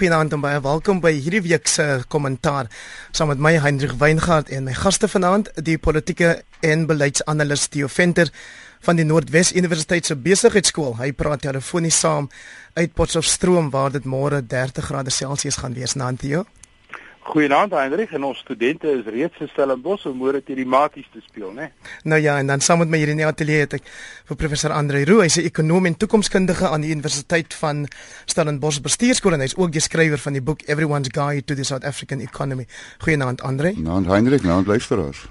Goeienaand en baie welkom by hierdie week se kommentaar saam met my Hendrik Weingart en my gaste vanaand, die politieke en beleidsanalis Theo Venter van die Noordwes Universiteit se Besigheidsskool. Hy praat telefonies saam uit Potchefstroom waar dit môre 30 grade Celsius gaan wees, Nantio. Goeienaand Hendrik en ons studente is reeds in Stellenbosch om môre teen die maties te speel, né? Nou ja, en dan saam met my hier in die ateljee het ek vir professor Andre Roo, hy's 'n ekonom en toekomskundige aan die Universiteit van Stellenbosch Bestuurskool en hy's ook die skrywer van die boek Everyone's Guide to the South African Economy. Goeienaand Andre. Goeienaand Hendrik, nou luisteraars.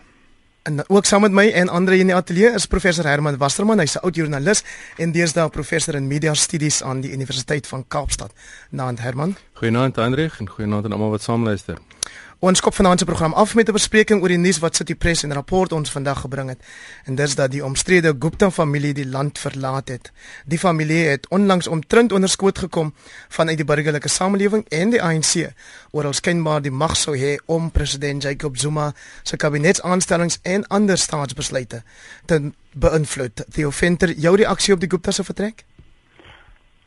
En ook saam met my en Andre in die ateljee is professor Herman Wasserman, hy's 'n oud joernalis en deesdae professor in media studies aan die Universiteit van Kaapstad. Naand Herman. Goeienaand Hendrik en goeienaand aan almal wat saamluister. Ons skop vanaand se program af met 'n bespreking oor die nuus wat City Press en rapport ons vandag gebring het. En dis dat die omstrede Gupta familie die land verlaat het. Die familie het onlangs omtrent onder skoot gekom vanuit die burgerlike samelewing en die ANC oor hulle skynbaar die mag sou hê om president Jacob Zuma se kabinetsaanstellings en ander staatsbesluite te beïnvloed. Theo Venter, jou reaksie op die Gupta se vertrek?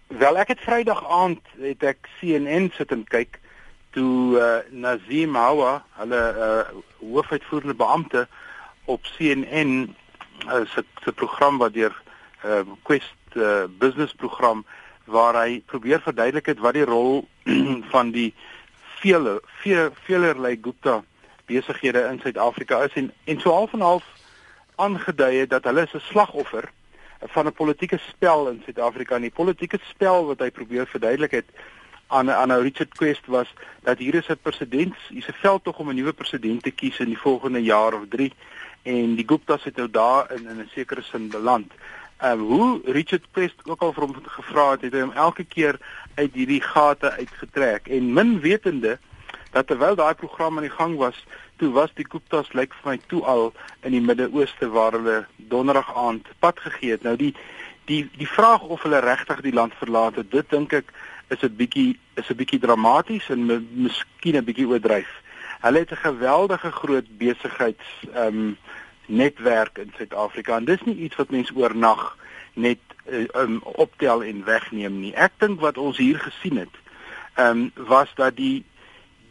Wel, ek het Vrydag aand het ek CNN sit en kyk toe uh, Nazim Hawa, hulle uh, hoofuitvoerende beampte op CNN uh, se se program wat deur uh, Quest uh, business program waar hy probeer verduidelik het wat die rol van die vele vele velerlei Gupta besighede in Suid-Afrika is en en so half en half aangedui het dat hulle is 'n slagoffer van 'n politieke spel in Suid-Afrika. En die politieke spel wat hy probeer verduidelik het aan aan nou Richard Quest was dat hier is 'n president, hier's 'n veld tog om 'n nuwe president te kies in die volgende jaar of 3 en die Gupta's het nou daar in in 'n sekere sin beland. Ehm uh, hoe Richard Quest ook al vir hom gevra het, het hy hom elke keer uit hierdie gate uitgetrek en min wetende dat terwyl daai program aan die gang was, toe was die Gupta's lyk vir my toe al in die Midde-Ooste waar hulle donderdag aand pad gegee het. Nou die die die vraag of hulle regtig die land verlaat het, dit dink ek is 'n bietjie is 'n bietjie dramaties en miskien 'n bietjie oordryf. Hulle het 'n geweldige groot besigheids ehm um, netwerk in Suid-Afrika en dis nie iets wat mens oornag net um, optel en wegneem nie. Ek dink wat ons hier gesien het, ehm um, was dat die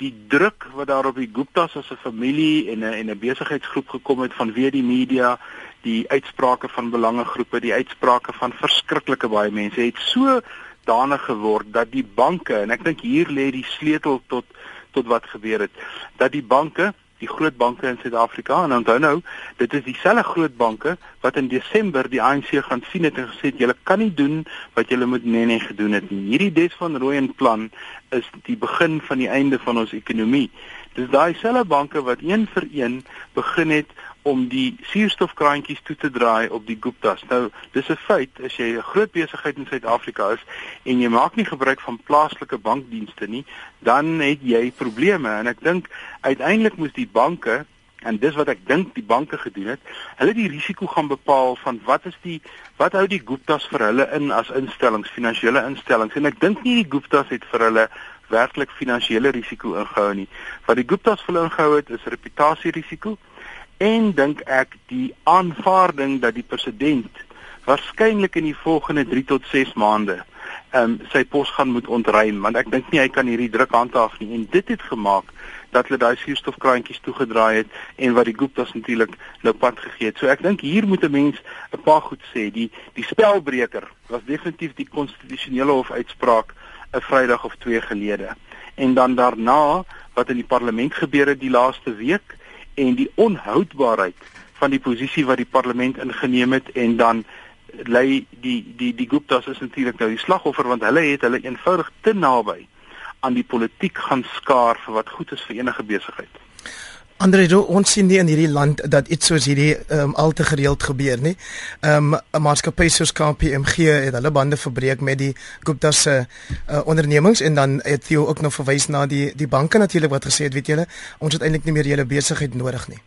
die druk wat daar op die Gupta's as 'n familie en 'n en 'n besigheidsgroep gekom het vanweë die media, die uitsprake van belangegroepe, die uitsprake van verskriklike baie mense het so danig geword dat die banke en ek dink hier lê die sleutel tot tot wat gebeur het dat die banke die groot banke in Suid-Afrika en onthou nou dit is dieselfde groot banke wat in Desember die ANC gaan sien het en gesê het julle kan nie doen wat julle moet nee nee gedoen het nie. Hierdie Des van Rooyen plan is die begin van die einde van ons ekonomie. Dis daai selfde banke wat een vir een begin het om die suurstofkraantjies toe te draai op die Gupta's. Nou, dis 'n feit as jy 'n groot besigheid in Suid-Afrika is en jy maak nie gebruik van plaaslike bankdienste nie, dan het jy probleme en ek dink uiteindelik moes die banke en dis wat ek dink die banke gedoen het, hulle die risiko gaan bepaal van wat is die wat hou die Gupta's vir hulle in as instellings, finansiële instellings en ek dink nie die Gupta's het vir hulle werklik finansiële risiko ingehou nie. Wat die Gupta's vir hulle ingehou het is reputasierisiko en dink ek die aanvaarding dat die president waarskynlik in die volgende 3 tot 6 maande ehm um, sy pos gaan moet ontruim want ek dink nie hy kan hierdie druk handhaaf nie en dit het gemaak dat hulle daai suurstofkraantjies toegedraai het en wat die Gupta's natuurlik nou pad gegee het. So ek dink hier moet 'n mens 'n paar goed sê. Die die spelbreker was definitief die konstitusionele hof uitspraak 'n Vrydag of 2 gelede. En dan daarna wat in die parlement gebeur het die laaste week en die onhoudbaarheid van die posisie wat die parlement ingeneem het en dan lê die die die Gupta's is natuurlik nou die slagoffer want hulle het hulle eenvoudig te naby aan die politiek gaan skaar vir wat goed is vir enige besigheid. Andre, ons sien nie in hierdie land dat iets soos hierdie um, al te gereeld gebeur nie. Ehm, 'n um, Maatskappy soos KPMG het hulle bande verbreek met die Gupta se uh, ondernemings en dan het jy ook nog verwys na die die banke natuurlik wat gesê het, weet julle, ons het eintlik nie meer julle besigheid nodig nie.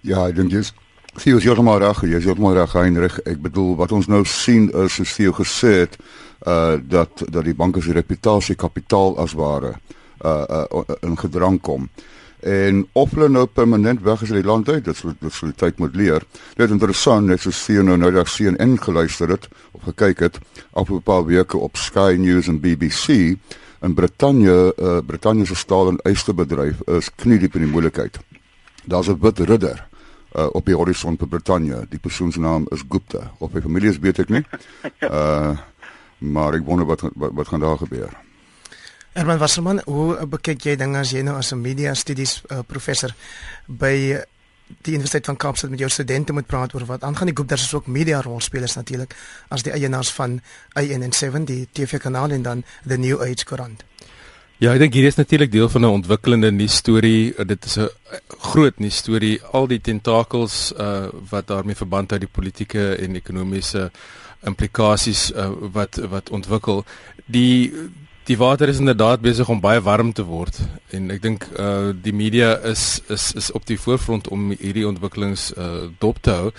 Ja, ek dink jy's Theo is heeltemal reg, jy's heeltemal reg, Heinrich. Ek bedoel wat ons nou sien is soos Theo gesê het, uh dat dat die banke se reputasie kapitaal as ware uh, uh in gedrang kom en of hulle nou permanent weg is uit die land uit dit sou dit sou tyd moet leer dit is interessant net so sien nou nou daar sien ingeluister het of gekyk het op 'n paar weke op Sky News en BBC In Brittanje, uh, Brittanje se staal en ysterbedryf is kniediep in die moeilikheid. Daar's 'n wit ridder uh, op die horison vir Brittanje. Die persoon se naam is Gupta. Of hy familie is weet ek nie. Uh maar ek wonder wat wat, wat gaan daar gebeur. Herman Wasserman, hoe bekyk jy dinge as jy nou as 'n media studies uh, professor by die Universiteit van Kaapstad met jou studente moet praat oor wat aangaan die Guptas is ook media rolspelers natuurlik as die eienaars van IN7 die TV-kanaal en dan The New Age koerant. Ja, ek dink hier is natuurlik deel van 'n ontwikkelende nuus storie. Dit is 'n groot nuus storie. Al die tentakels uh wat daarmee verband hou die politieke en ekonomiese implikasies uh, wat wat ontwikkel. Die die water is inderdaad besig om baie warm te word en ek dink uh die media is is is op die voorfront om hierdie ontwikkelings uh dop te hou.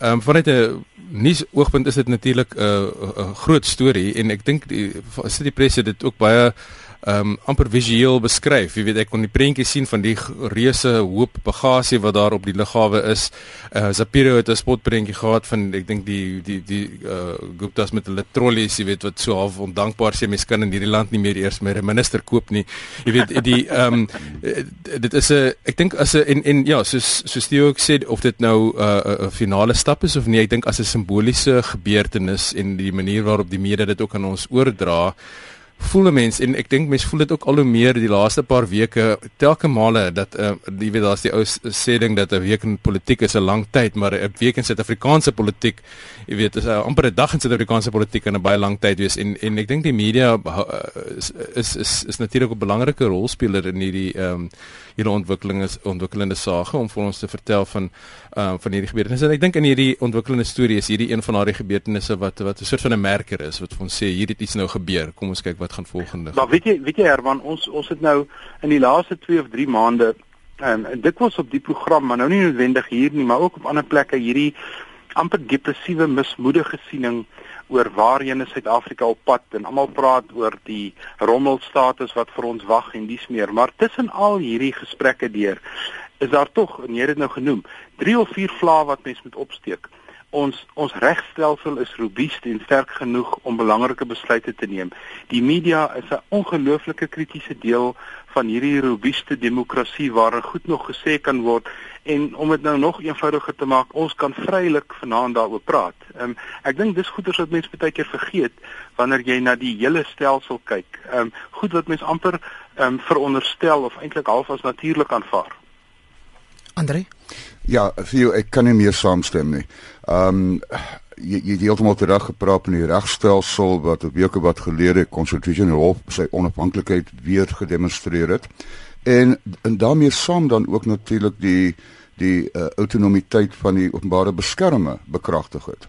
Ehm um, vanuit 'n nuus oogpunt is dit natuurlik 'n uh, 'n groot storie en ek dink die City Press het dit ook baie um amper visueel beskryf. Jy weet ek kon die prentjie sien van die reuse hoop bagasie wat daar op die lughawe is. Uh Zapiro het 'n spotprentjie gehad van ek dink die die die uh Guptas met hulle trollies, jy weet wat so half ondankbaar sê mense kan in hierdie land nie meer eers meer 'n minister koop nie. Jy weet die um dit is 'n ek dink as 'n en en ja, soos soos Theo ook sê of dit nou 'n uh, 'n finale stap is of nie, ek dink as 'n simboliese gebeurtenis en die manier waarop die media dit ook aan ons oordra voel 'n mens en ek dink mense voel dit ook al hoe meer die laaste paar weke telke male dat uh, jy weet daar's die ou sê ding dat 'n week in politiek is 'n lang tyd maar 'n week in Suid-Afrikaanse politiek jy weet is uh, amper 'n dag in Suid-Afrikaanse politiek en 'n baie lang tyd wees en en ek dink die media uh, is is is, is natuurlik 'n belangrike rolspeler in hierdie ehm um, hierdie ontwikkeling is ontwikkelende sake om vir ons te vertel van uh, van hierdie gebeurtenisse. En ek dink in hierdie ontwikkelende storie is hierdie een van daardie gebeurtenisse wat wat 'n soort van 'n merker is wat vir ons sê hier het iets nou gebeur. Kom ons kyk wat gaan volgende. Maar weet jy, weet jy Herman, ons ons het nou in die laaste 2 of 3 maande en um, dit was op die program, maar nou nie noodwendig hier nie, maar ook op ander plekke hierdie amper depressiewe mismoedige siening oor waarheen is Suid-Afrika op pad en almal praat oor die rommelstatus wat vir ons wag en dis meer. Maar tussen al hierdie gesprekke deur is daar tog, en jy het dit nou genoem, 3 of 4 vlae wat mens moet opsteek. Ons ons regstelsel is robuust en sterk genoeg om belangrike besluite te neem. Die media is 'n ongelooflike kritiese deel van hierdie robuuste demokrasie waar goed nog gesê kan word en om dit nou nog eenvoudiger te maak, ons kan vrylik vanaand daaroor praat. Um, ek dink dis goeders wat mense baie keer vergeet wanneer jy na die hele stelsel kyk. Ehm um, goed wat mense amper ehm um, veronderstel of eintlik half as natuurlik aanvaar. Andre? Ja, vir jou ek kan nie meer saamstem nie. Ehm um, jy jy het heeltemal terug gepraat in die regstelsel wat 'n week wat gelede konstitusionele hof sy onafhanklikheid weer gedemonstreer het. En en daarmee saam dan ook natuurlik die die uh, autonomiteit van die openbare beskermer bekragtig het.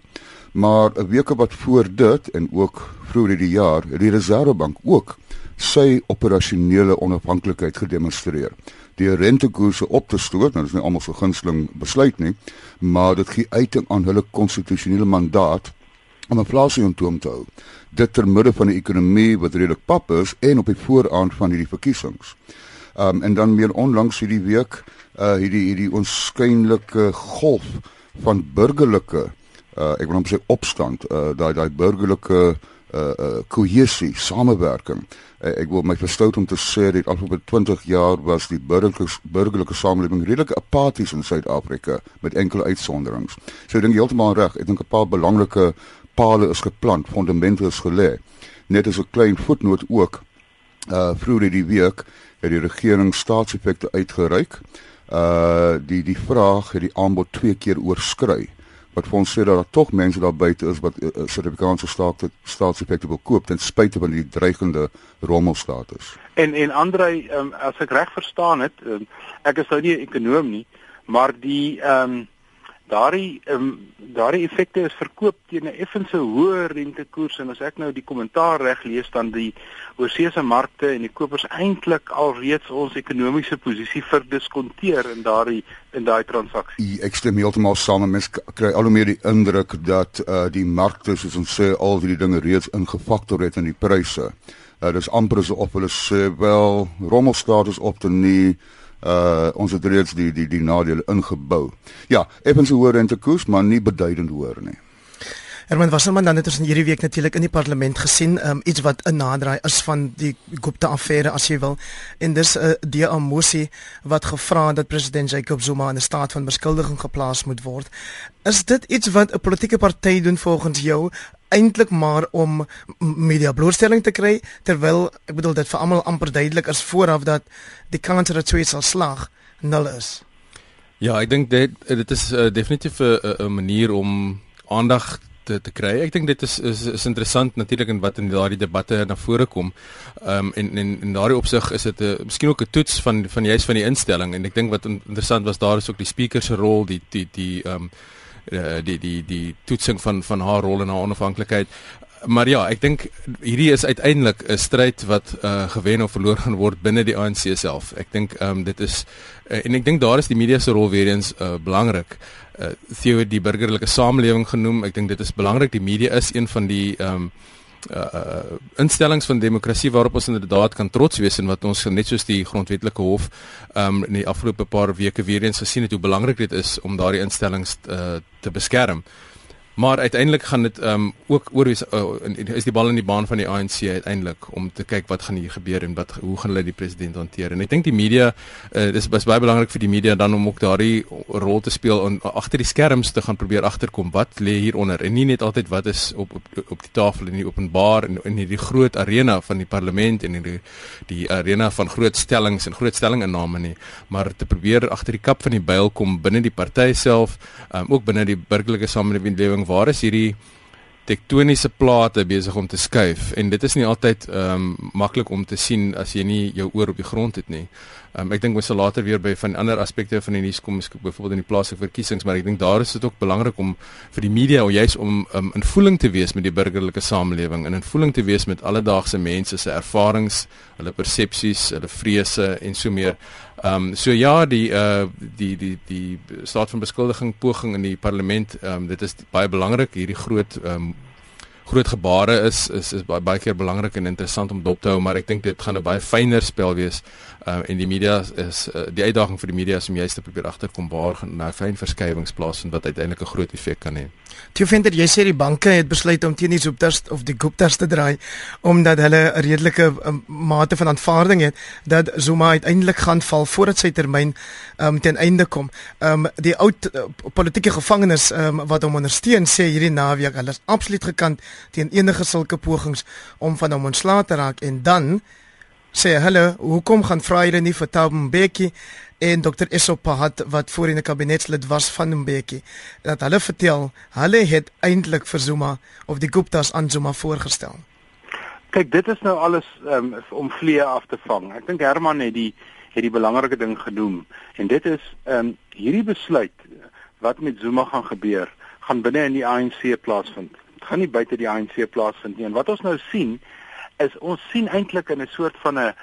Maar 'n week wat voor dit en ook vroeër die jaar het die Reservebank ook sy operasionele onafhanklikheid gedemonstreer. Die rentekoerse op te stoot, nou dis nie almal so gunsteling besluit nie, maar dit gee uiting aan hulle konstitusionele mandaat om inflasie ontoom te hou. Dit ter midde van 'n ekonomie wat redelik pap is en op die vooraand van hierdie verkiesings. Um en dan meer onlangs hierdie week uh hierdie hierdie onskynlike golf van burgerlike uh ek wil net sê opstand uh daai daai burgerlike uh uh kohesie samewerking uh, ek wil my verstout om te sê dat afgelope 20 jaar was die burgerlike burgerlike samelewing redelik apaties in Suid-Afrika met enkele uitsonderings so ek dink heeltemal reg ek dink 'n paar belangrike pale is geplant fondamente is gelê net as 'n klein voetnoot ook uh vroeër die week het die regering staatseffekte uitgereik. Uh die die vraag het die aanbod twee keer oorskry. Wat vir ons sê dat daar tog mense daar buite is wat uh, Suid-Afrikaanse staat staatseffekte wil koop ten spyte van die dreigende rommelstatus. En en Andrei, um, as ek reg verstaan het, um, ek is nou nie 'n ekonom nie, maar die ehm um, daardie um, daardie effekte is verkoop teen 'n effense hoër rentekoers en as ek nou die kommentaar reg lees dan die oorseese markte en die kopers eintlik alreeds ons ekonomiese posisie verdiskonteer in daardie in daai transaksie. Ek stem heeltemal saam met kry al hoe meer die indruk dat uh, die markte soos ons sê al hierdie dinge reeds ingefaktor het in die pryse. Uh, dis amper asof hulle sê wel rommelstatus op te nie uh ons het reeds die die die nadele ingebou. Ja, effens hoër rentekoers, maar nie beduidend hoër nie. Herman Wasserman dan het ons hierdie week natuurlik in die parlement gesien um, iets wat 'n naderdraai is van die Gupta affære as jy wil. En dis 'n uh, die Amosi wat gevra het dat president Jacob Zuma in 'n staat van beskuldiging geplaas moet word. Is dit iets wat 'n politieke party doen volgens jou eintlik maar om media blootstelling te kry terwyl ek bedoel dit vir almal amper duidelik is vooraf dat die kans dat dit sal slag nul is. Ja, ek dink dit dit is uh, definitief 'n manier om aandag te te kry. Ek dink dit is is is interessant natuurlik in wat in daardie debatte na vore kom. Ehm um, en en in daardie opsig is dit 'n uh, miskien ook 'n toets van van juist van die instelling en ek dink wat interessant was daar is ook die speaker se rol, die die die ehm um, uh, die die die toetsing van van haar rol en haar onafhanklikheid. Maar ja, ek dink hierdie is uiteindelik 'n stryd wat uh, gewen of verloor gaan word binne die ANC self. Ek dink ehm um, dit is uh, en ek dink daar is die media se rol weer eens uh, belangrik. Uh, Theo die burgerlike samelewing genoem. Ek dink dit is belangrik. Die media is een van die ehm um, uh instellings van demokrasie waarop ons inderdaad kan trots wees en wat ons net soos die grondwetlike hof um in die afgelope paar weke weer eens gesien het hoe belangrik dit is om daardie instellings uh, te beskerm. Maar uiteindelik gaan dit ehm um, ook oor wees uh, is die bal in die baan van die ANC uiteindelik om te kyk wat gaan hier gebeur en wat hoe gaan hulle die president hanteer. En ek dink die media uh, dis bas baie belangrik vir die media dan om ook daardie rol te speel en agter die skerms te gaan probeer agterkom wat lê hieronder en nie net altyd wat is op op op die tafel in die openbaar en in hierdie groot arena van die parlement en in die die arena van groot stellings en groot stellinginname nie, maar te probeer agter die kap van die byl kom binne die party self, um, ook binne die burgerlike samelewing waar is hierdie tektoniese plate besig om te skuif en dit is nie altyd ehm um, maklik om te sien as jy nie jou oor op die grond het nie. Ehm um, ek dink ons sal later weer by van ander aspekte van die nuus kom, byvoorbeeld in die plaaslike verkiesings, maar ek dink daar is dit ook belangrik om vir die media of juis om um, in voeling te wees met die burgerlike samelewing en in voeling te wees met alledaagse mense se ervarings, hulle persepsies, hulle vrese en so meer. Ehm um, so ja die uh die die die staat van beskuldiging poging in die parlement ehm um, dit is baie belangrik hierdie groot ehm um, groot gebare is is is baie baie keer belangrik en interessant om dop te hou maar ek dink dit gaan 'n baie fyner spel wees uh, en die media is uh, die uitdaging vir die media is om juist te probeer agterkom waar gaan nou fyn verskywings plaasvind wat uiteindelik 'n groot effek kan hê. Jy vind jy sê die banke het besluit om teen die Zuptas of die Guptas te draai omdat hulle 'n redelike um, mate van aanvaarding het dat Zuma uiteindelik gaan val voordat sy termyn um, ten einde kom. Um, die oud uh, politieke gevangenes um, wat hom ondersteun sê hierdie naweek hulle is absoluut gekant teen enige sulke pogings om van hom ontslae te raak en dan sê hulle hoekom gaan vra julle nie vir Thabo Mbeki en Dr Essopat wat voorheen 'n kabinetslid was van Mbeki dat hulle vertel hulle het eintlik vir Zuma of die Guptas aan Zuma voorgestel. Kyk, dit is nou alles um, om vlee af te vang. Ek dink Herman het die het die belangrike ding genoem en dit is ehm um, hierdie besluit wat met Zuma gaan gebeur gaan binne in die ANC plaasvind. Dit gaan nie buite die ANC plaasvind nie. En wat ons nou sien is ons sien eintlik in 'n soort van 'n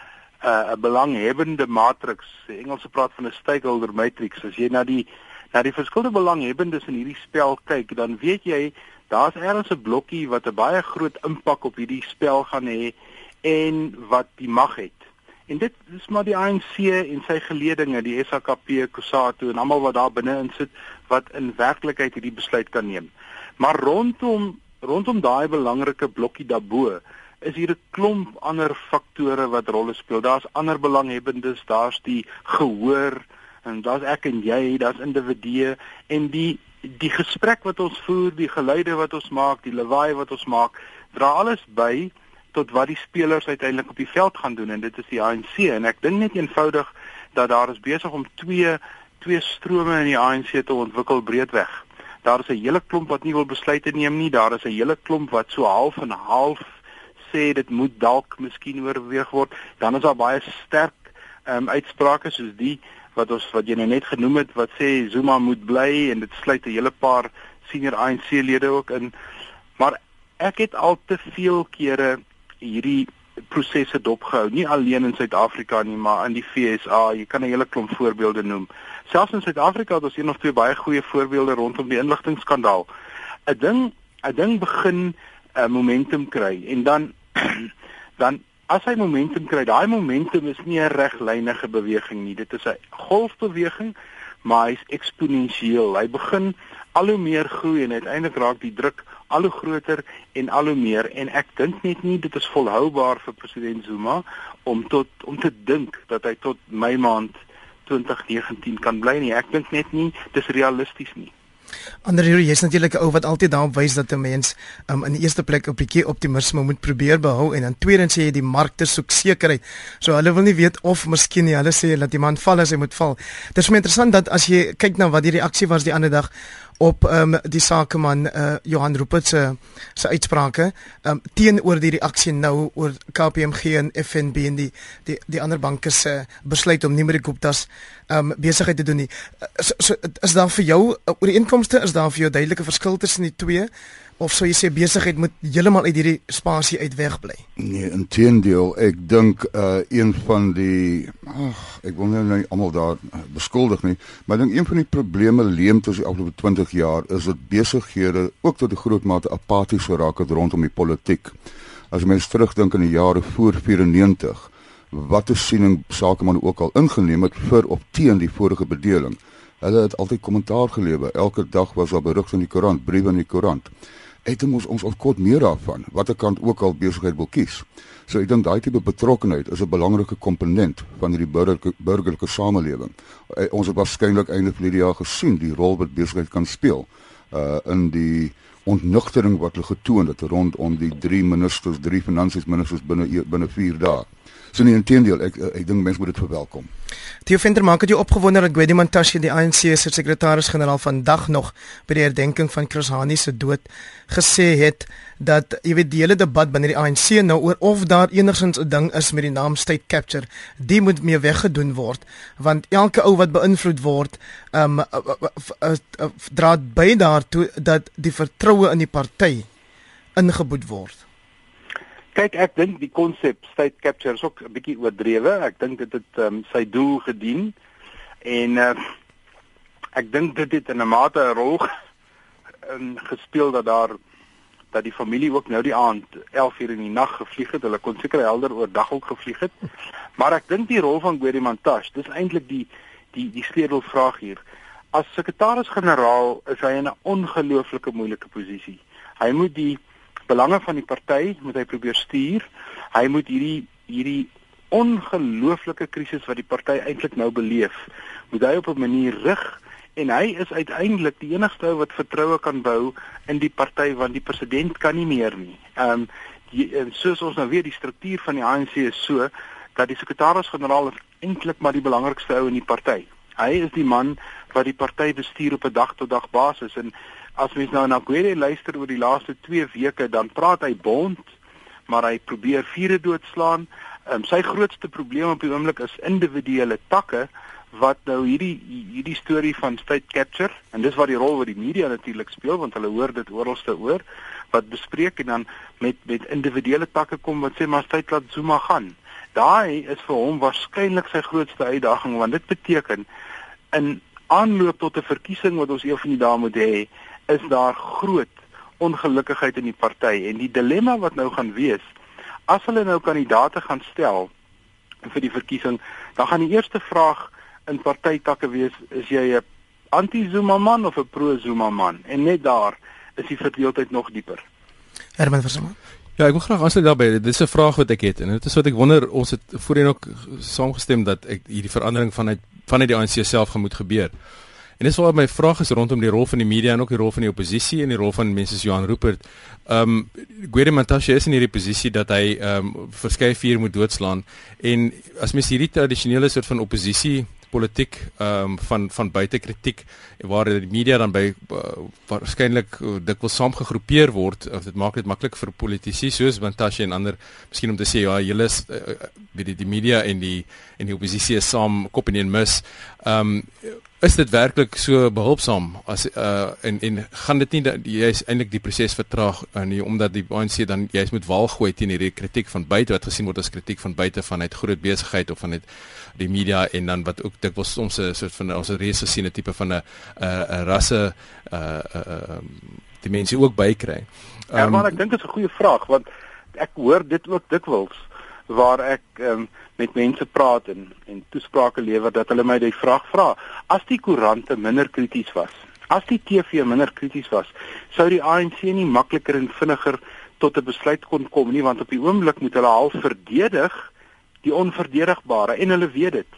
'n belanghebbende matriks. Die Engelse praat van 'n stakeholder matrix. As jy na die na die verskillende belanghebbendes in hierdie spel kyk, dan weet jy daar's ergens 'n blokkie wat 'n baie groot impak op hierdie spel gaan hê en wat die mag het. En dit is maar die ANC en sy geleedinge, die SAKP, Kusatu en almal wat daar binne in sit wat in werklikheid hierdie besluit kan neem. Maar rondom rondom daai belangrike blokkie daarbo is hier 'n klomp ander faktore wat rolle speel. Daar's ander belanghebbendes, daar's die gehoor en daar's ek en jy, daar's individue en die die gesprek wat ons voer, die geluide wat ons maak, die lawaai wat ons maak, dra alles by tot wat die spelers uiteindelik op die veld gaan doen en dit is die ANC en ek dink net eenvoudig dat daar is besig om twee twee strome in die ANC te ontwikkel breedweg. Daar is 'n hele klomp wat nie wil besluite neem nie, daar is 'n hele klomp wat so half en half sê dit moet dalk miskien oorweeg word, dan is daar baie sterk ehm um, uitsprake soos die wat ons wat jy nou net genoem het wat sê Zuma moet bly en dit sluit 'n hele paar senior ANC-lede ook in. Maar ek het al te veel kere hierdie prosesse dopgehou, nie alleen in Suid-Afrika nie, maar in die FSA. Jy kan 'n hele klomp voorbeelde noem. Selfs in Suid-Afrika het ons een of twee baie goeie voorbeelde rondom die inligtingskandaal. 'n Ding, 'n ding begin 'n uh, momentum kry en dan dan as hy momentum kry, daai momentum is nie 'n reglynige beweging nie. Dit is 'n golfbeweging, maar hy's eksponensieel. Hy begin al hoe meer groei en uiteindelik raak die druk al hoe groter en al hoe meer en ek dink net nie dit is volhoubaar vir president Zuma om tot om te dink dat hy tot Mei maand 2019 kan bly nie. Ek dink net nie dis realisties nie. Ander hier is natuurlik 'n ou wat altyd daarop wys dat 'n mens um, in die eerste plek 'n bietjie optimisme moet probeer behou en dan tweedens sê jy die markte soek sekerheid. So hulle wil nie weet of miskien nie. Hulle sê dat die man val as hy moet val. Dit is my interessant dat as jy kyk na wat die reaksie was die ander dag op ehm um, die sakeman uh, Johan Rupert se se uitsprake ehm um, teenoor die reaksie nou oor KPMG en FNB en die die die ander banke se besluit om nie meer die Guptas ehm um, besigheid te doen nie. Is, is, is daar vir jou oor die inkomste is daar vir jou duidelike verskil tussen die twee? Of sou jy sê besigheid moet heeltemal uit hierdie spasie uit wegbly? Nee, inteendeel, ek dink uh een van die ag, ek wil nou nie almal daar uh, beskuldig nie, maar ek dink een van die probleme leemtes die afgelope 20 jaar is dat besighede ook tot 'n groot mate apaties geraak het rondom die politiek. As mens terugdink aan die jare voor 94, watter siening sakemanne ook al ingeneem het vir of teen die vorige bedeling. Hulle het altyd kommentaar gelewer. Elke dag was daar berigte in die koerant, briewe in die koerant het ons ons ontkort meer daarvan watter kant ook al besigheid wil kies. So ek dink daai tipe betrokkenheid is 'n belangrike komponent van hierdie burgerlike burgerlike samelewing. Uh, ons het waarskynlik einde van die jaar gesien die rol wat besigheid kan speel uh in die ontnugtering wat hulle getoon het rondom die drie ministers, drie finansiesministers binne binne 4 dae. So nie intendeel ek ek dink mense moet dit verwelkom. Theo Venter maak dit jou opgewonde dat Gwedi Mantashe die ANC se sekretaris-generaal vandag nog by die herdenking van Chris Hani se dood gesê het dat jy weet die hele debat binne die ANC nou oor of daar enigsins 'n ding is met die naam state capture, die moet mee weggedoen word want elke ou wat beïnvloed word, ehm um, dra by daartoe dat die vertroue in die party ingeboet word. Kyk, ek dink die konsep state capture is ook 'n bietjie oordrewe. Ek dink dit het um, sy doel gedien en uh, ek dink dit het in 'n mate 'n rol in gespeel dat daar dat die familie ook nou die aand 11 uur in die nag gevlieg het. Hulle kon seker helder oordag ook gevlieg het. Maar ek dink die rol van Gwedi Mantashe, dis eintlik die die die sleutelvraag hier. As sekretaris-generaal is hy in 'n ongelooflike moeilike posisie. Hy moet die belange van die party moet hy probeer stuur. Hy moet hierdie hierdie ongelooflike krisis wat die party eintlik nou beleef, moet hy op 'n manier rig en hy is uiteindelik die enigste ou wat vertroue kan bou in die party want die president kan nie meer nie. Ehm um, soos ons nou weet die struktuur van die ANC is so dat die sekretaris-generaal eintlik maar die belangrikste ou in die party. Hy is die man wat die party bestuur op 'n dag tot dag basis en as mens nou na Gwede luister oor die laaste 2 weke, dan praat hy bond, maar hy probeer vure doodslaan. Um, sy grootste probleem op die oomblik is individuele takke wat nou hierdie hierdie storie van state capture en dis wat die rol wat die media natuurlik speel want hulle hoor dit oralste oor wat bespreek en dan met met individuele takke kom wat sê maar state laat Zuma gaan. Daai is vir hom waarskynlik sy grootste uitdaging want dit beteken in aanloop tot 'n verkiesing wat ons eendag moet hê is daar groot ongelukkigheid in die party en die dilemma wat nou gaan wees as hulle nou kandidate gaan stel vir die verkiesing dan gaan die eerste vraag in partytakke wees is jy 'n anti-Zuma man of 'n pro-Zuma man en net daar is die verdeeldheid nog dieper Herman Versama Ja, ek wil graag aansluit daarbey. Dit is 'n vraag wat ek het en dit is wat ek wonder ons het voorheen ook saamgestem dat ek hierdie verandering vanuit vanuit die ANC self gaan moet gebeur. En dis waar my vraag is rondom die rol van die media en ook die rol van die oppositie en die rol van mense soos Johan Rupert. Ehm um, Gwede Mantashe is in hierdie posisie dat hy ehm um, verskeie vuur moet doodslaan en as mens hierdie tradisionele soort van oppositie politiek ehm um, van van buitekritiek waar die media dan by uh, waarskynlik uh, dikwels saamgegroepeer word of dit maak dit maklik vir politici soos Mantashe en ander miskien om te sê ja julle is uh, die die media en die en die oppositie is saam kop in een mis. Ehm um, is dit werklik so behulpsaam as uh en en gaan dit nie jy's eintlik die proses vertraag uh, nie omdat die ANC dan jy's moet waal gooi teen hierdie kritiek van buite wat gesien word as kritiek van buite vanuit groot besigheid of vanuit die media en dan wat ook dikwels soms 'n soort van ons reëse sien 'n tipe van 'n 'n rasse uh uh dimensie ook bykry. Um, ja, maar ek dink dit is 'n goeie vraag want ek hoor dit ook dikwels waar ek um, met mense praat en en toesprake lewer dat hulle my die vraag vra as die koerante minder krities was As die TV minder krities was, sou die ANC nie makliker en vinniger tot 'n besluit kon kom nie want op die oomblik moet hulle half verdedig die onverdedigbare en hulle weet dit.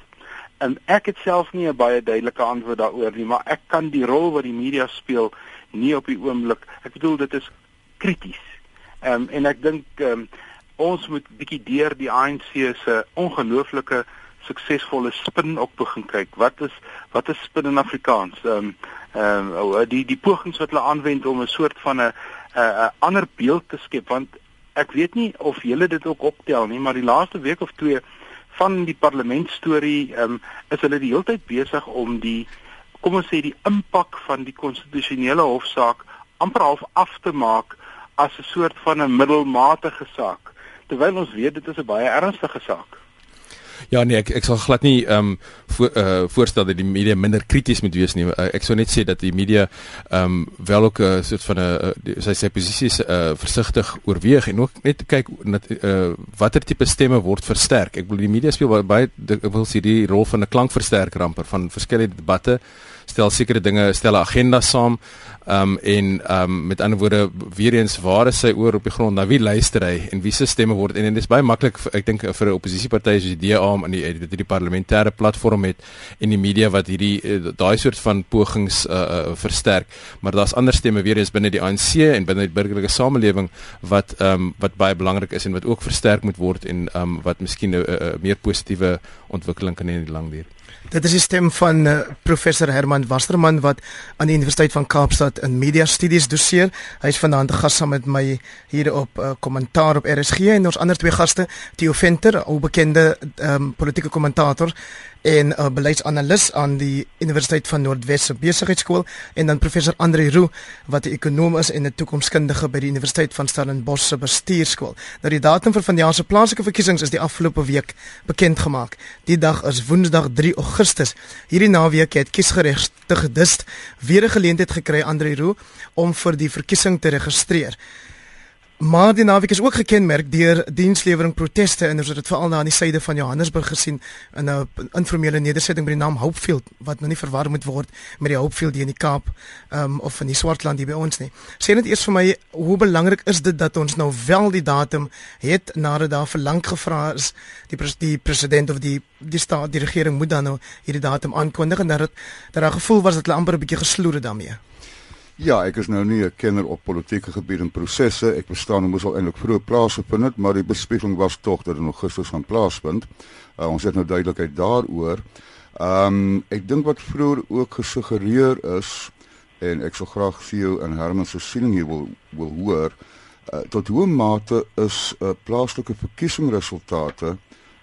En ek het self nie 'n baie duidelike antwoord daaroor nie, maar ek kan die rol wat die media speel nie op die oomblik. Ek bedoel dit is krities. Ehm um, en ek dink ehm um, ons moet bietjie deur die ANC se ongelooflike suksesvolle spin ook begin kyk. Wat is wat is spin in Afrikaans? Ehm um, ehm um, die die pogings wat hulle aanwend om 'n soort van 'n 'n ander beeld te skep want ek weet nie of julle dit ook optel nie, maar die laaste week of twee van die parlementstorie ehm um, is hulle die hele tyd besig om die kom ons sê die impak van die konstitusionele hofsaak amper half af te maak as 'n soort van 'n middelmatige saak terwyl ons weet dit is 'n baie ernstige saak. Ja nee, ek ek sal glad nie ehm um, voor, uh, voorstel dat die media minder krities moet wees nie. Uh, ek sou net sê dat die media ehm um, wel ook 'n uh, soort van 'n uh, sy sy posisies uh, versigtig oorweeg en ook net kyk dat uh, watter tipe stemme word versterk. Ek bedoel die media speel baie ek wil sê die rol van 'n klankversterker amper van verskillende debatte stel sekere dinge, stel 'n agenda saam. Ehm um, en ehm um, met ander woorde weer eens waar is sy oor op die grond? Na wie luister hy en wie se stemme word en, en dit is baie maklik ek dink vir 'n oppositieparty soos die DA om in die die, die parlementêre platform het en die media wat hierdie eh, daai soort van pogings uh, uh, versterk. Maar daar's ander stemme weer eens binne die ANC en binne die burgerlike samelewing wat ehm um, wat baie belangrik is en wat ook versterk moet word en ehm um, wat miskien 'n meer positiewe ontwikkeling kan hê in die lang duur. Dit is die stem van uh, professor Herman Wasserman wat aan die Universiteit van Kaapstad in media studies doseer. Hy is vanaand gas saam met my hier op uh, kommentaar op RSG en ons ander twee gaste, Theo Venter, 'n bekende um, politieke kommentator en 'n uh, beleidsanalis aan die Universiteit van Noordwes se Besigheidsskool en dan professor Andre Roo wat 'n ekonom is en 'n toekomskundige by die Universiteit van Stellenbosch se bestuurskool. Nou die datum vir vanjaar se plaaslike verkiesings is die afgelope week bekend gemaak. Die dag is Woensdag 3 Augustus. Hierdie naweek het kiesgeregtig gedist weer 'n geleentheid gekry Andre Roo om vir die verkiesing te registreer. Maar die naweek is ook gekenmerk deur dienslewering proteste en ons het dit veral na aan die suide van Johannesburg gesien in 'n informele nedersetting met die naam Hopefield wat nou nie verwar moet word met die Hopefield hier in die Kaap um, of in die Swartland hier by ons nie. Sê net eers vir my hoe belangrik is dit dat ons nou wel die datum het nadat daar verlang gevra is die pres die president of die die staat die regering moet dan nou hierdie datum aankondig en dat dit dat daar gevoel was dat hulle amper 'n bietjie gesloer het daarmee. Ja, ek is nou nie 'n kenner op politieke gebied en prosesse. Ek verstaan moes al eintlik vroeg plaasvind het, maar die bespiegeling was tog dat in Augustus gaan plaasvind. Uh, ons het nou duidelikheid daaroor. Ehm um, ek dink wat vroeër ook gesuggereer is en ek sou graag vir jou en Herman se siening hier wil wil hoor uh, tot hoe mate is uh, plaaslike verkiesingsresultate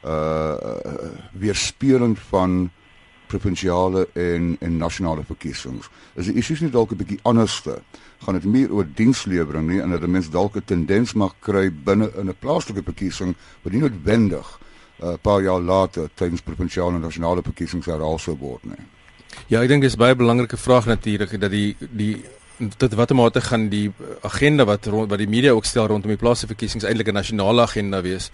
uh, uh weerspieëlend van provinsiale en en nasionale verkiesings. Is die issues nie dalk 'n bietjie anderste? Gaan dit meer oor dienslewering nie en dat 'n mens dalk 'n tendens mag kry binne in 'n plaaslike verkiesing wat nie noodwendig 'n uh, paar jaar later tydens provinsiale en nasionale verkiesings herhaal sou word nie. Ja, ek dink dis baie belangrike vraag natuurlik dat die die tot watter mate gaan die agenda wat rond wat die media ook stel rondom die plaaslike verkiesings eintlik 'n nasionale agenda wees.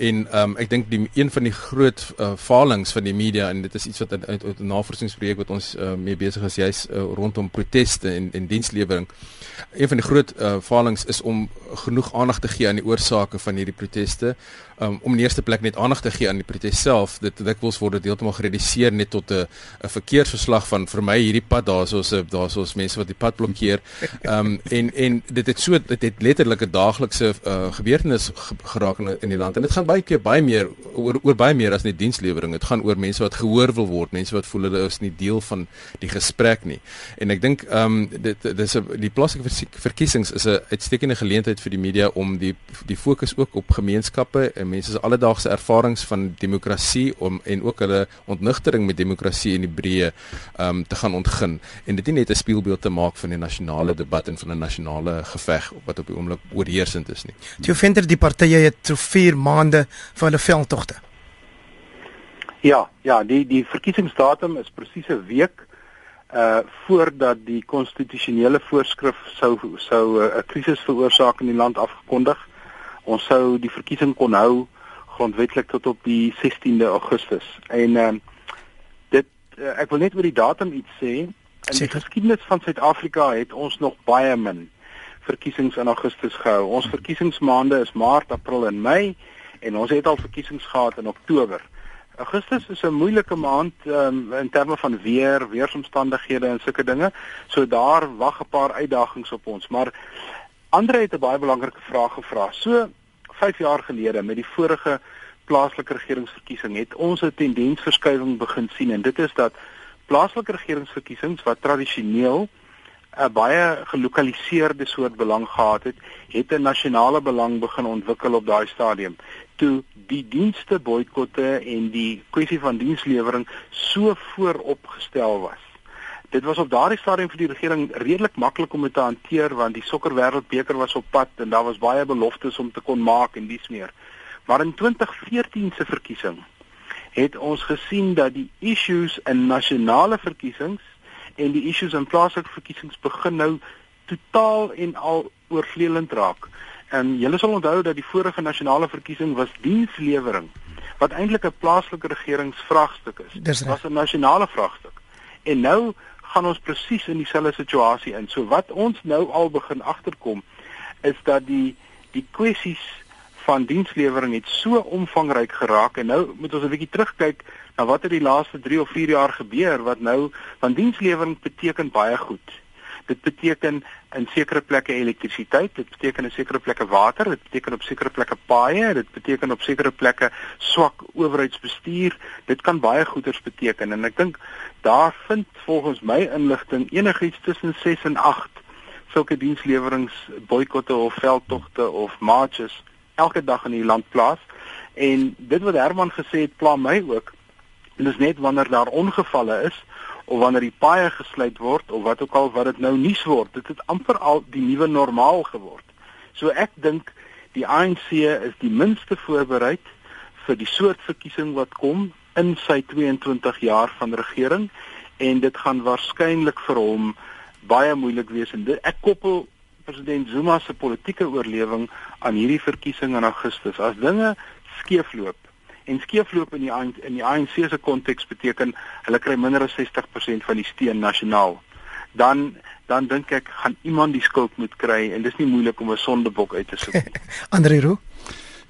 En ehm um, ek dink die een van die groot uh, falings van die media en dit is iets wat uit, uit 'n navorsingsprojek wat ons uh, mee besig is juis uh, rondom proteste en en dienslewering. Een van die groot uh, falings is om genoeg aandag te gee aan die oorsake van hierdie proteste um, om in die eerste plek net aandag te gee aan die protes self. Dit dikwels word dit heeltemal gereduseer net tot 'n 'n verkeersverslag van vir my hierdie pad daarsoos daarsoos mense wat die pad blokkeer. Ehm um, en en dit het so dit het letterlik 'n daaglikse uh, gebeurtenis geraak in, in die land en dit gaan baie keer baie meer oor oor baie meer as net dienslewering. Dit gaan oor mense wat gehoor wil word, mense wat voel hulle is nie deel van die gesprek nie. En ek dink ehm um, dit dis 'n die plaaslike verkiesings is 'n uitstekende geleentheid vir die media om die die fokus ook op gemeenskappe en mense se alledaagse ervarings van demokrasie om en ook hulle ontnigtering met demokrasie in die breë um te gaan ontgin en dit nie net 'n spieelbeeld te maak van die nasionale debat en van 'n nasionale geveg wat op die oomblik oorheersend is nie. Vind dat die partye het so 4 maande vir hulle veldtogte. Ja, ja, die die verkiesingsdatum is presies 'n week uh voordat die konstitusionele voorskrif sou sou uh, 'n uh, krisis veroorsaak in die land afgekondig ons sou die verkiesing kon hou grondwetlik tot op die 16de Augustus. En uh, dit uh, ek wil net oor die datum iets sê. In die geskiedenis van Suid-Afrika het ons nog baie min verkiesings in Augustus gehou. Ons verkiesingsmaande is Maart, April en Mei en ons het al verkiesings gehad in Oktober. Augustus is 'n moeilike maand um, in terme van weer, weeromstandighede en sulke dinge. So daar wag 'n paar uitdagings op ons, maar Andre het 'n baie belangrike vraag gevra. So 5 jaar gelede met die vorige plaaslike regeringsverkiesing het ons 'n tendensverskuiwing begin sien en dit is dat plaaslike regeringsverkiesings wat tradisioneel 'n baie gelokaliseerde soort belang gehad het, het 'n nasionale belang begin ontwikkel op daai stadium. Toe die dienste boikotte en die kwessie van dienslewering so vooropgestel was. Dit was op daardie stadium vir die regering redelik maklik om dit te hanteer want die sokkerwêreldbeker was op pad en daar was baie beloftes om te kon maak en dis meer. Maar in 2014 se verkiesing het ons gesien dat die issues in nasionale verkiesings en die issues in plaaslike verkiesings begin nou totaal en al oorvleelend raak. En julle sal onthou dat die vorige nasionale verkiesing was dienslewering wat eintlik 'n plaaslike regeringsvraagstuk is. Dit was 'n nasionale vraagstuk. En nou gaan ons presies in dieselfde situasie in. So wat ons nou al begin agterkom is dat die die kwessies van dienslewering het so omvangryk geraak en nou moet ons 'n bietjie terugkyk na wat het die laaste 3 of 4 jaar gebeur wat nou van dienslewering beteken baie goed. Dit beteken in sekere plekke elektrisiteit, dit beteken in sekere plekke water, dit beteken op sekere plekke paaie, dit beteken op sekere plekke swak owerheidsbestuur. Dit kan baie goeders beteken en ek dink daar vind volgens my inligting enigiets tussen 6 en 8 sulke dienslewerings boikotte of veldtogte of marches elke dag in die land plaas. En dit wat Herman gesê het, pla my ook. En dis net wanneer daar ongevalle is of wanneer die paaie gesluit word of wat ook al wat dit nou nuus word. Dit het amper al die nuwe normaal geword. So ek dink die ANC is die minste voorberei vir die soort verkiesing wat kom in sy 22 jaar van regering en dit gaan waarskynlik vir hom baie moeilik wees en dit, ek koppel president Zuma se politieke oorlewing aan hierdie verkiesing in Augustus. As dinge skeefloop en skeefloop in die in die ANC se konteks beteken hulle kry minder as 60% van die steun nasionaal. Dan dan dink ek gaan iemand die skuld moet kry en dis nie moeilik om 'n sondebok uit te soek nie. Andre Roo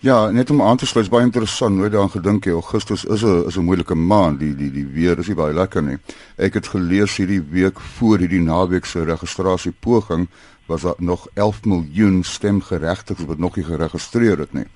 Ja, net om aan te sluit, baie interessant. Nooit daaraan gedink jy Augustus is 'n is 'n moeilike maand. Die die die weer is nie baie lekker nie. Ek het gelees hierdie week voor hierdie naweek se registrasie poging was daar nog 11 miljoen stemgeregtiges wat nog nie geregistreer het nie.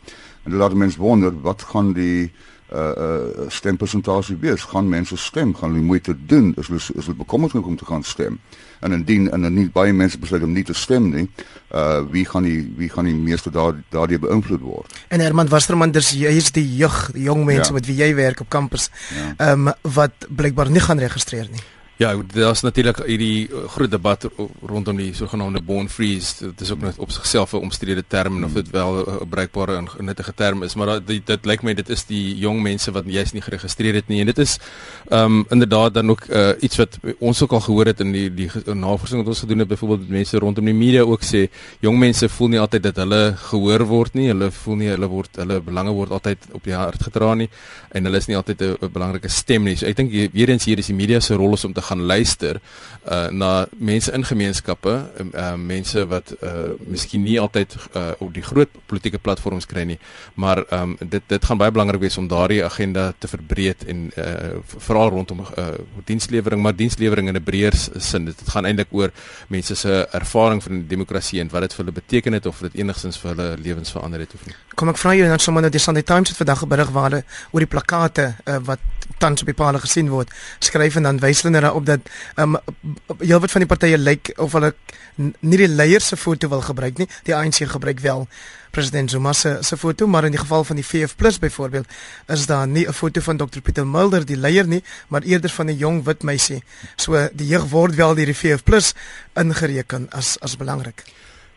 En dit laat mense wonder wat gaan die uh uh stempersentasie wees? Gaan mense stem? Gaan hulle moeite doen? Is hulle is hulle bekommerd om te gaan stem? En indien en nie baie mense besluit om nie te stem nie, uh wie gaan die wie gaan die meeste daar daardie beïnvloed word? En Herman Wasserman, dis jy is die jeug, die jong mense ja. met wie jy werk op kampus. Ja. Ehm ja. um, wat blykbaar nie gaan registreer nie. Ja, daar's natuurlik hierdie uh, groot debat rondom die sogenaamde bond freeze. Dit is ook net op sigself 'n omstrede term en of dit wel 'n gebruikbare en nuttige term is, maar dit dit lyk my dit is die jong mense wat jy's nie geregistreer het nie en dit is ehm um, inderdaad dan ook uh, iets wat ons ook al gehoor het in die die navorsing wat ons gedoen het byvoorbeeld met mense rondom die media ook sê jong mense voel nie altyd dat hulle gehoor word nie. Hulle voel nie hulle word hulle belange word altyd op die hart gedra nie en hulle is nie altyd 'n belangrike stem nie. So ek dink weer eens hier is die media se rol is om te gaan luister uh na mense in gemeenskappe, uh mense wat uh miskien nie altyd uh op die groot politieke platforms kry nie, maar um dit dit gaan baie belangrik wees om daardie agenda te verbreek en uh veral rondom uh dienslewering, maar dienslewering in 'n breër sin. Dit gaan eintlik oor mense se ervaring van demokrasie en wat dit vir hulle beteken het of dit enigstens vir hulle lewens verander het of nie. Kom ek vra jou dan sommer nou die Sunday Times het vandag berig waar hulle oor die plakate uh, wat tans op die palle gesien word, skryf en dan wys hulle nou op dat ehm um, heelwat van die partye lyk of hulle nie die leiers se foto wil gebruik nie. Die ANC gebruik wel president Zuma se se foto, maar in die geval van die VF+ byvoorbeeld is daar nie 'n foto van Dr Pieter Mulder die leier nie, maar eerder van 'n jong wit meisie. So die jeug word wel deur die VF+ ingereken as as belangrik.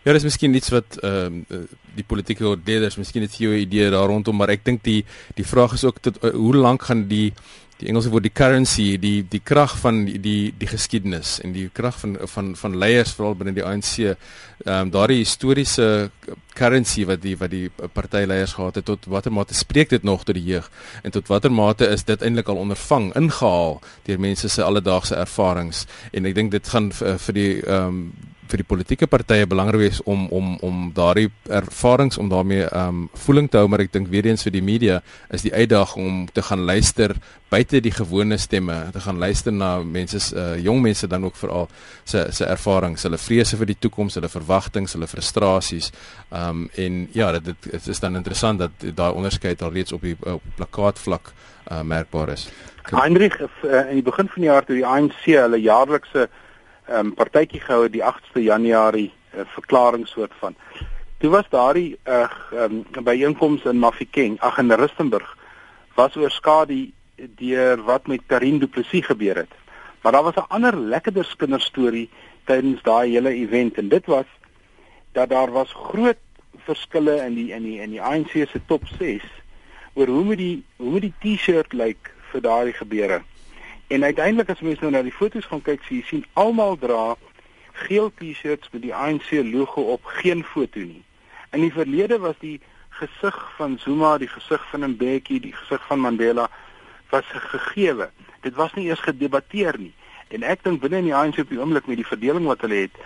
Ja, dis miskien iets wat ehm uh, die politieke leerders miskien het jou idee daar rondom, maar ek dink die die vraag is ook tot uh, hoe lank gaan die die Engelse woord die currency, die die krag van die die, die geskiedenis en die krag van van van leiers veral binne die ANC, ehm um, daardie historiese currency wat die wat die partyleiers gehad het tot watter mate spreek dit nog tot die jeug en tot watter mate is dit eintlik al ondervang ingehaal deur mense se alledaagse ervarings? En ek dink dit gaan vir, vir die ehm um, vir die politieke partye belangrik wees om om om daardie ervarings om daarmee ehm um, voeling te hou maar ek dink weer eens vir die media is die uitdaging om te gaan luister buite die gewone stemme te gaan luister na mense uh, jong mense dan ook veral se se ervarings hulle vrese vir die toekoms hulle verwagtinge hulle frustrasies. Ehm um, en ja dit, dit is dan interessant dat daai onderskeid al reeds op die op plakaatvlak uh, merkbaar is. Heinrich uh, in die begin van die jaar toe die ANC hulle jaarlikse um, partytjie gehou die 8ste Januarie uh, verklaring soort van. Toe was daardie uh, um, byeenkoms in Mafikeng, ag in Rustenburg, was oor skade deur wat met Karin Du Plessis gebeur het. Maar daar was 'n ander lekkerder kinderstorie tydens daai hele event en dit was dat daar was groot verskille in die in die in die ANC se top 6 oor hoe moet die hoe moet die T-shirt lyk vir daardie gebeure. En uiteindelik as mense nou na die foto's gaan kyk, sien jy sien almal dra geel T-shirts met die ANC logo op, geen foto nie. In die verlede was die gesig van Zuma, die gesig van Mbeki, die gesig van Mandela was gegeewe. Dit was nie eers gedebatteer nie. En ek dink binne in die ANC op die oomblik met die verdeling wat hulle het,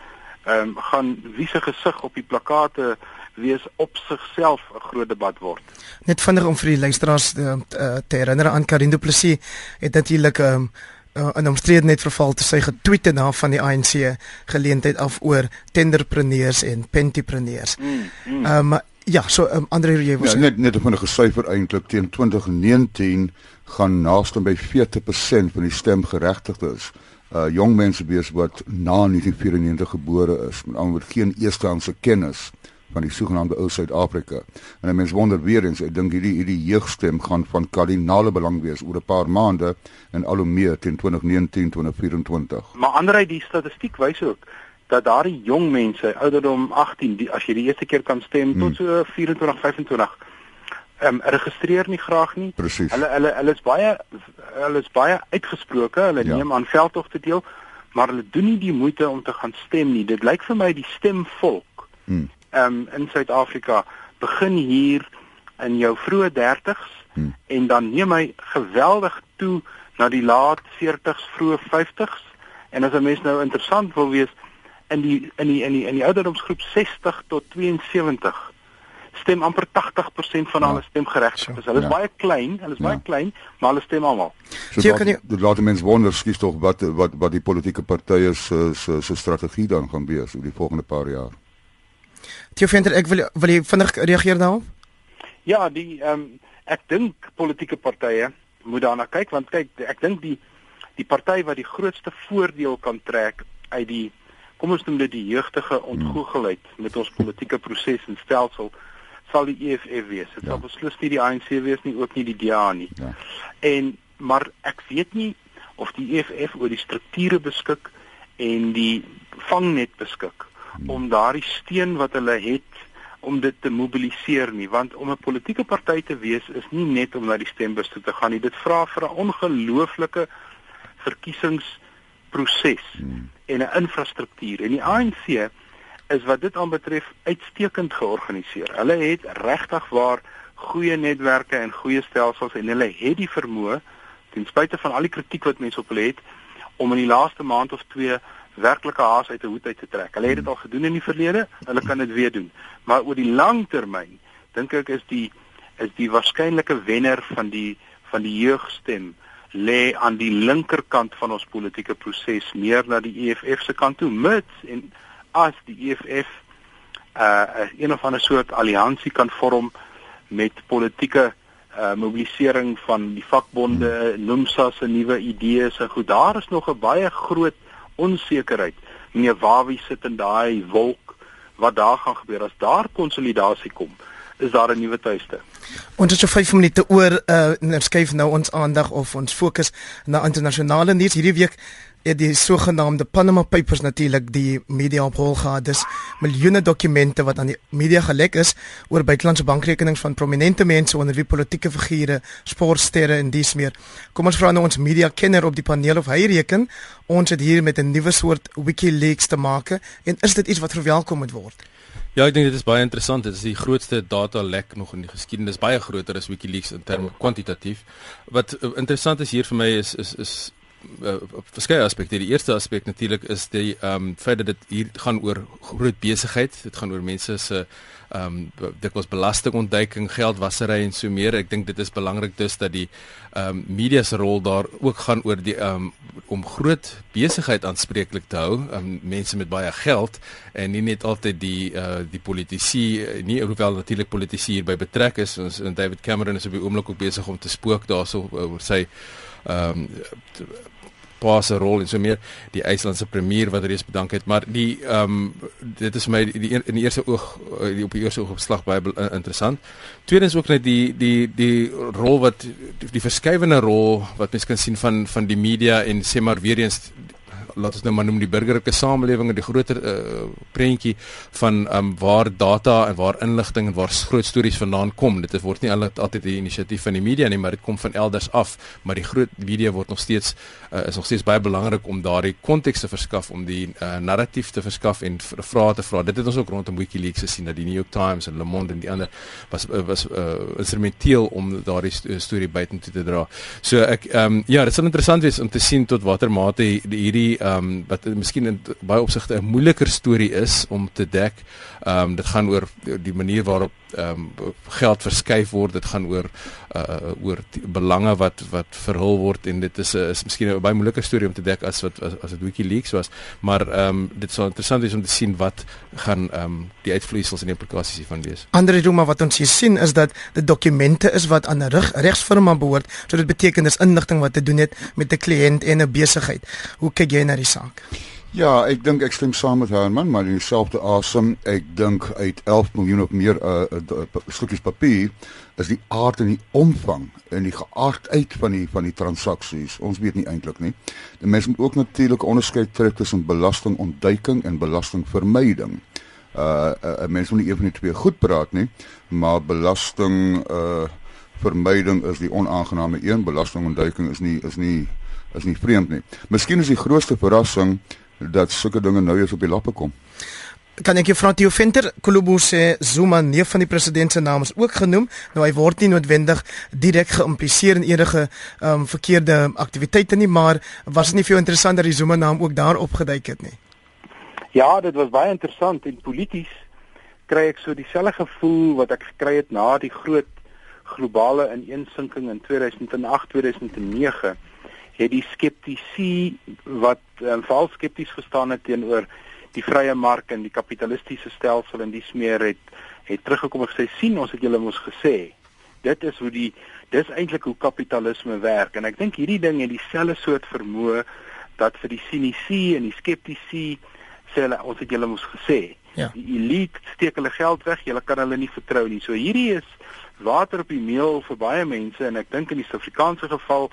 ehm um, gaan wie se gesig op die plakate wees op sigself 'n groot debat word. Net vinnig om vir die luisteraars te, uh, te herinner aan Karin Du Plessis het natuurlik 'n um, uh, 'n omstrede net verval te sy getweet het na van die ANC geleentheid af oor tenderpreneurs en pentipreneurs. Mm, mm. Um, ja, so um, Andre jy was ja, net net van 'n gesyfer eintlik teen 2019 gaan naaste by 40% van die stemgeregtigdes uh jong mense wees wat na 1994 gebore is met ander woord geen eerstehandse kennis van die sogenaamde ou Suid-Afrika. En 'n mens wonder weer eens, ek dink hierdie hierdie jeugstem gaan van kardinale belang wees oor 'n paar maande en al hoe meer teen 2019-2024. Maar anderheid die statistiek wys ook dat daardie jong mense ouderdom 18 die, as jy die eerste keer kan stem hmm. tot so 24 25 ehm um, registreer nie graag nie. Precies. Hulle hulle hulle is baie hulle is baie uitgesproke. Hulle ja. neem aan veldtogte deel, maar hulle doen nie die moeite om te gaan stem nie. Dit lyk vir my die stemvolk. Hmm um, in Suid-Afrika begin hier in jou vroeë 30s hmm. en dan neem hy geweldig toe na die laat 40s, vroeë 50s. En as 'n mens nou interessant wil wees in die in die in die in die ouderdomsgroep 60 tot 72 stem amper 80% van ja. hulle stemgeregtig. Dus hulle is ja. baie klein, hulle is ja. baie klein, maar hulle stem almal. So jy kan jy laat die mense wonder skies tog wat wat wat die politieke partye se se se strategie dan gaan wees oor die volgende paar jaar. Theo Venter, ek wil wil jy vinnig reageer daarop? Ja, die ehm um, ek dink politieke partye moet daarna kyk want kyk ek dink die die party wat die grootste voordeel kan trek uit die kom ons noem dit die jeugtige ontgoogelheid met ons politieke proses en stelsel sal die EFF wees. Dit ja. sal beslis nie die ANC wees nie, ook nie die DA nie. Ja. En maar ek weet nie of die EFF oor die strukture beskik en die vangnet beskik om daardie steen wat hulle het om dit te mobiliseer nie want om 'n politieke party te wees is nie net om na die stembus toe te gaan nie. Dit vra vir 'n ongelooflike verkiesingsproses hmm. en 'n infrastruktuur. En die ANC is wat dit aanbetref uitstekend georganiseer. Hulle het regtig waar goeie netwerke en goeie stelsels en hulle het die vermoë ten spyte van al die kritiek wat mense op hulle het om in die laaste maand of 2 werklike haas uit 'n hoed uit te trek. Hulle het dit al gedoen in die verlede, hulle kan dit weer doen. Maar oor die lang termyn dink ek is die is die waarskynlike wenner van die van die jeugstem lê aan die linkerkant van ons politieke proses meer na die EFF se kant toe mits en as die EFF uh een of ander soort alliansie kan vorm met politieke uh mobilisering van die vakbonde, NUMSA se nuwe idees en goed daar is nog 'n baie groot onsekerheid. Meneer Wawie sit in daai wolk wat daar gaan gebeur as daar konsolidasie kom. is daar 'n nuwe tuiste. Ons het so 5 minute oor uh nou skuif nou ons aandag of ons fokus na internasionale nuus hierdie week het die sogenaamde Panama Papers natuurlik die media ophol gehad. Dis miljoene dokumente wat aan die media gelek is oor buitelandse bankrekenings van prominente mense onder wie politieke figure, sportsterre en dies meer. Kom ons vra nou ons media kenner op die paneel of hy reken ons het hier met 'n nuwe soort WikiLeaks te maak en is dit iets wat verwelkom moet word? Ja, ek dink dit is baie interessant. Dit is die grootste data lek nog in die geskiedenis, baie groter as WikiLeaks in terme kwantitatief. Wat uh, interessant is hier vir my is is is uh, verskeie aspekte. Die eerste aspek natuurlik is die ehm um, feit dat dit hier gaan oor groot besigheid. Dit gaan oor mense se ehm um, dit was belastingontduiking, geldwasery en so meer. Ek dink dit is belangrik dus dat die ehm um, media se rol daar ook gaan oor die ehm um, om groot besigheid aanspreeklik te hou, um, mense met baie geld en nie net altyd die uh, die politici nie hoewel natuurlik politici hierby betrek is. Ons David Cameron is op die oomblik ook besig om te spook daarso oor sy ehm um, pa se rol en so meer die IJslandse premier wat reeds bedank het maar die ehm um, dit is my die, die in die eerste oog eh, die op die eerste oog opslag baie uh, interessant. Tweedens ook net die die die rol wat die, die verskywende rol wat mens kan sien van van die media en sê maar weer eens laat ons nou maar noem die burgerlike samelewing en die groter uh, prentjie van um, waar data en waar inligting en waar groot stories vandaan kom. Dit word nie altyd die inisiatief van die media nie, maar dit kom van elders af, maar die groot media word nog steeds uh, is nog steeds baie belangrik om daardie konteks te verskaf om die uh, narratief te verskaf en vrae te vra. Dit het ons ook rondom WikiLeaks gesien dat die New York Times en Le Monde en die ander was uh, was uh, instrumenteel om daardie storie buitentoe te dra. So ek um, ja, dit sal interessant wees om te sien tot watter mate hierdie ehm um, wat miskien in baie opsigte 'n moeiliker storie is om te dek. Ehm um, dit gaan oor die manier waarop ehm um, geld verskuif word. Dit gaan oor uh oor belange wat wat verhul word en dit is 'n is miskien 'n baie moeiliker storie om te dek as wat as, as dit WikiLeaks was. Maar ehm um, dit sal interessant wees om te sien wat gaan ehm um, die uitvloeisels en implikasies hiervan wees. Ander ding maar wat ons hier sien is dat die dokumente is wat aan 'n regsfirma behoort. So dit beteken dis inligting wat te doen het met 'n kliënt en 'n besigheid. Hoe kyk jy na die saak? Ja, ek dink ek stem saam met Herman, maar in dieselfde asem, ek dink uit 11 miljoen of meer uh, uh, stukkies papier is die aard en die omvang en die geaardheid van die van die transaksies. Ons weet nie eintlik nie. Die mens moet ook natuurlik onderskeid trek tussen belastingontduiking en belastingvermyding. Uh uh, mens moet nie een van die twee goed praat nie, maar belasting uh vermyding is die onaangename een, belastingontduiking is nie is nie is nie vreemd nie. Miskien is die grootste verrassing dat sulke dinge nou eens op die lappe kom. Kan ek jou vra Theo Venter, Kolobo sê Zuma neef van die president se naam is ook genoem. Nou hy word nie noodwendig direk geïmpliseer in enige ehm um, verkeerde aktiwiteite nie, maar was dit nie veel interessanter die Zuma naam ook daar opgeduik het nie? Ja, dit was baie interessant en polities kry ek so dieselfde gevoel wat ek gekry het na die groot globale ineensinking in 2008-2009 het die skeptici wat um, veral skepties gestaan het teenoor die vrye mark en die kapitalistiese stelsel en dis meer het het teruggekom en gesê sien ons het julle mos gesê dit is hoe die dis eintlik hoe kapitalisme werk. En ek dink hierdie ding het dieselfde soort vermoë dat vir die sinici en die skeptici sê hulle ons het julle mos gesê. Ja. die elite steek hulle geld weg julle kan hulle nie vertrou nie. So hierdie is water op die meel vir baie mense en ek dink in die Suid-Afrikaanse geval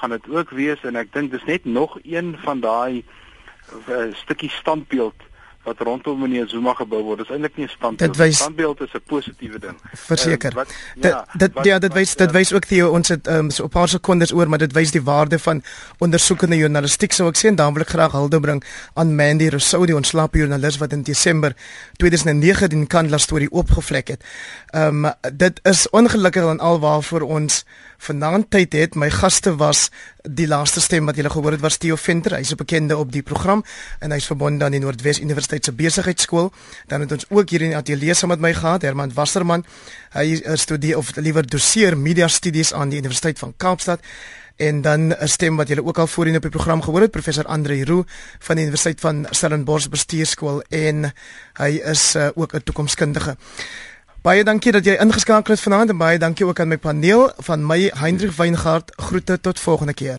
gaan dit ook wees en ek dink dis net nog een van daai uh, stukkie standbeeld wat rondom meneer Zuma gebou word. Dit is eintlik nie 'n standbeeld nie. Standbeeld is 'n positiewe ding. Verseker. Uh, ja, dit ja, dit wys dit wys ook Theo ons het um, so 'n paar sekondes oor, maar dit wys die waarde van ondersoekende journalistiek sou ek sê en dan wil ek graag hulde bring aan Mandy Rousseau die ontslape joernalis wat in Desember 2009 die Kandla storie oopgevlek het. Ehm um, dit is ongelukkig dan alwaarvoor ons vanaand tyd het. My gaste was die laaste stem wat julle gehoor het was Theo Venter. Hy's 'n bekende op die program en hy's verbonde aan die Noordwes Universiteit se besigheidskool. Dan het ons ook hier in die ateljee saam met my gehad Herman Wasserman. Hy studeer of liewer doseer media studies aan die Universiteit van Kaapstad. En dan 'n stem wat julle ook al voorheen op die program gehoor het, professor Andre Roo van die Universiteit van Stellenbosch Bestuurskool en hy is uh, ook 'n toekomskundige. Baie dankie dat jy ingeskakel het vanaand en baie dankie ook aan my paneel van my Hendrik Weingart. Groete tot volgende keer.